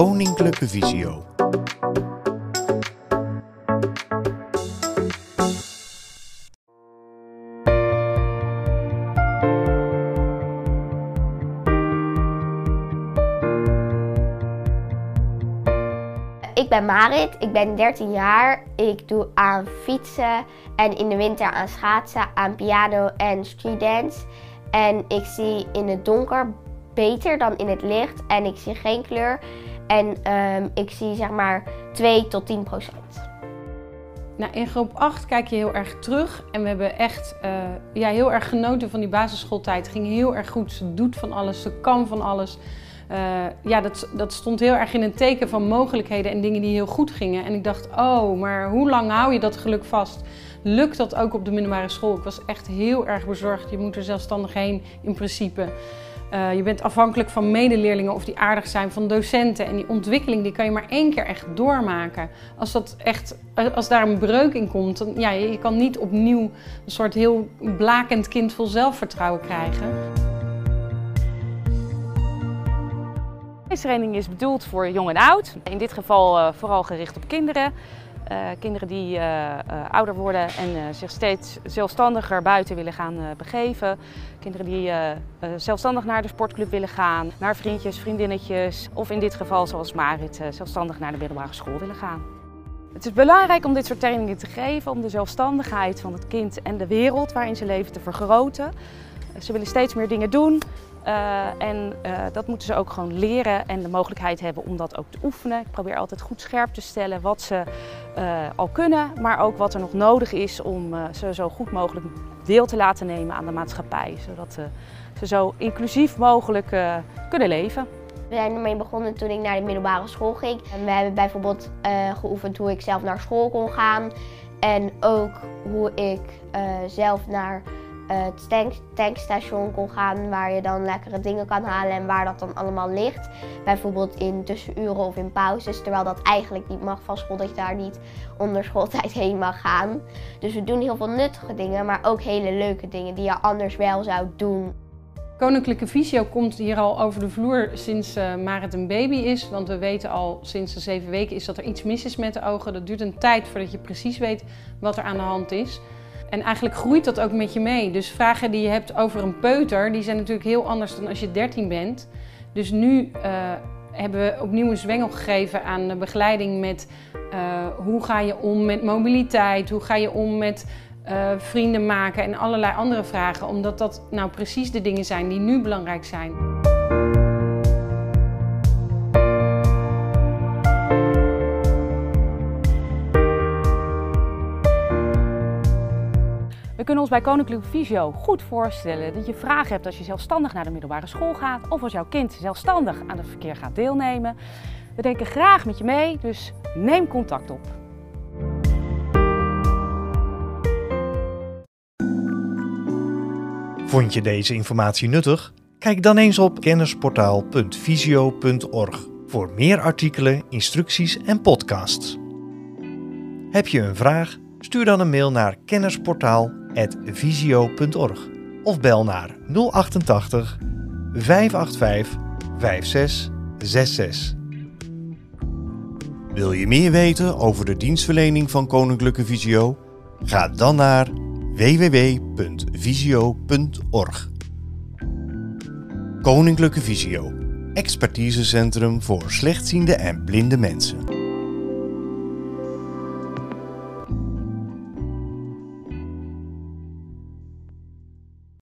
Koninklijke Visio. Ik ben Marit, ik ben 13 jaar. Ik doe aan fietsen en in de winter aan schaatsen, aan piano en streetdance. En ik zie in het donker beter dan in het licht en ik zie geen kleur. En ehm, ik zie zeg maar 2 tot 10 procent. Nou, in groep 8 kijk je heel erg terug en we hebben echt uh, ja, heel erg genoten van die basisschooltijd. Het ging heel erg goed, ze doet van alles, ze kan van alles. Uh, ja, dat, dat stond heel erg in een teken van mogelijkheden en dingen die heel goed gingen. En ik dacht, oh, maar hoe lang hou je dat geluk vast? Lukt dat ook op de middelbare school? Ik was echt heel erg bezorgd. Je moet er zelfstandig heen in principe. Uh, je bent afhankelijk van medeleerlingen of die aardig zijn, van docenten. En die ontwikkeling die kan je maar één keer echt doormaken. Als, dat echt, als daar een breuk in komt, dan, ja, je kan niet opnieuw een soort heel blakend kind vol zelfvertrouwen krijgen. Deze training is bedoeld voor jong en oud. In dit geval uh, vooral gericht op kinderen. Uh, kinderen die uh, ouder worden en zich steeds zelfstandiger buiten willen gaan begeven. Kinderen die zelfstandig naar de sportclub willen gaan, naar vriendjes, vriendinnetjes. Of in dit geval, zoals Marit, zelfstandig naar de middelbare school willen gaan. Het is belangrijk om dit soort trainingen te geven, om de zelfstandigheid van het kind en de wereld waarin ze leven te vergroten. Ze willen steeds meer dingen doen. En dat moeten ze ook gewoon leren en de mogelijkheid hebben om dat ook te oefenen. Ik probeer altijd goed scherp te stellen wat ze uh, al kunnen, maar ook wat er nog nodig is om ze zo goed mogelijk deel te laten nemen aan de maatschappij. Zodat ze zo inclusief mogelijk kunnen leven. We zijn ermee begonnen toen ik naar de middelbare school ging. En we hebben bijvoorbeeld geoefend hoe ik zelf naar school kon gaan. En ook hoe ik zelf naar het tank, tankstation kon gaan waar je dan lekkere dingen kan halen en waar dat dan allemaal ligt. Bijvoorbeeld in tussenuren of in pauzes, terwijl dat eigenlijk niet mag van school, dat je daar niet onder schooltijd heen mag gaan. Dus we doen heel veel nuttige dingen, maar ook hele leuke dingen die je anders wel zou doen. Koninklijke Visio komt hier al over de vloer sinds uh, Marit een baby is. Want we weten al sinds de zeven weken is dat er iets mis is met de ogen. Dat duurt een tijd voordat je precies weet wat er aan de hand is. En eigenlijk groeit dat ook met je mee. Dus vragen die je hebt over een peuter, die zijn natuurlijk heel anders dan als je 13 bent. Dus nu uh, hebben we opnieuw een zwengel gegeven aan de begeleiding met uh, hoe ga je om met mobiliteit, hoe ga je om met uh, vrienden maken en allerlei andere vragen. Omdat dat nou precies de dingen zijn die nu belangrijk zijn. We kunnen ons bij Koninklijke Visio goed voorstellen dat je vragen hebt als je zelfstandig naar de middelbare school gaat of als jouw kind zelfstandig aan het verkeer gaat deelnemen. We denken graag met je mee, dus neem contact op. Vond je deze informatie nuttig? Kijk dan eens op kennisportaal.visio.org voor meer artikelen, instructies en podcasts. Heb je een vraag? Stuur dan een mail naar kennisportaal.visio.org of bel naar 088 585 5666. Wil je meer weten over de dienstverlening van Koninklijke Visio? Ga dan naar www.visio.org. Koninklijke Visio, expertisecentrum voor slechtziende en blinde mensen.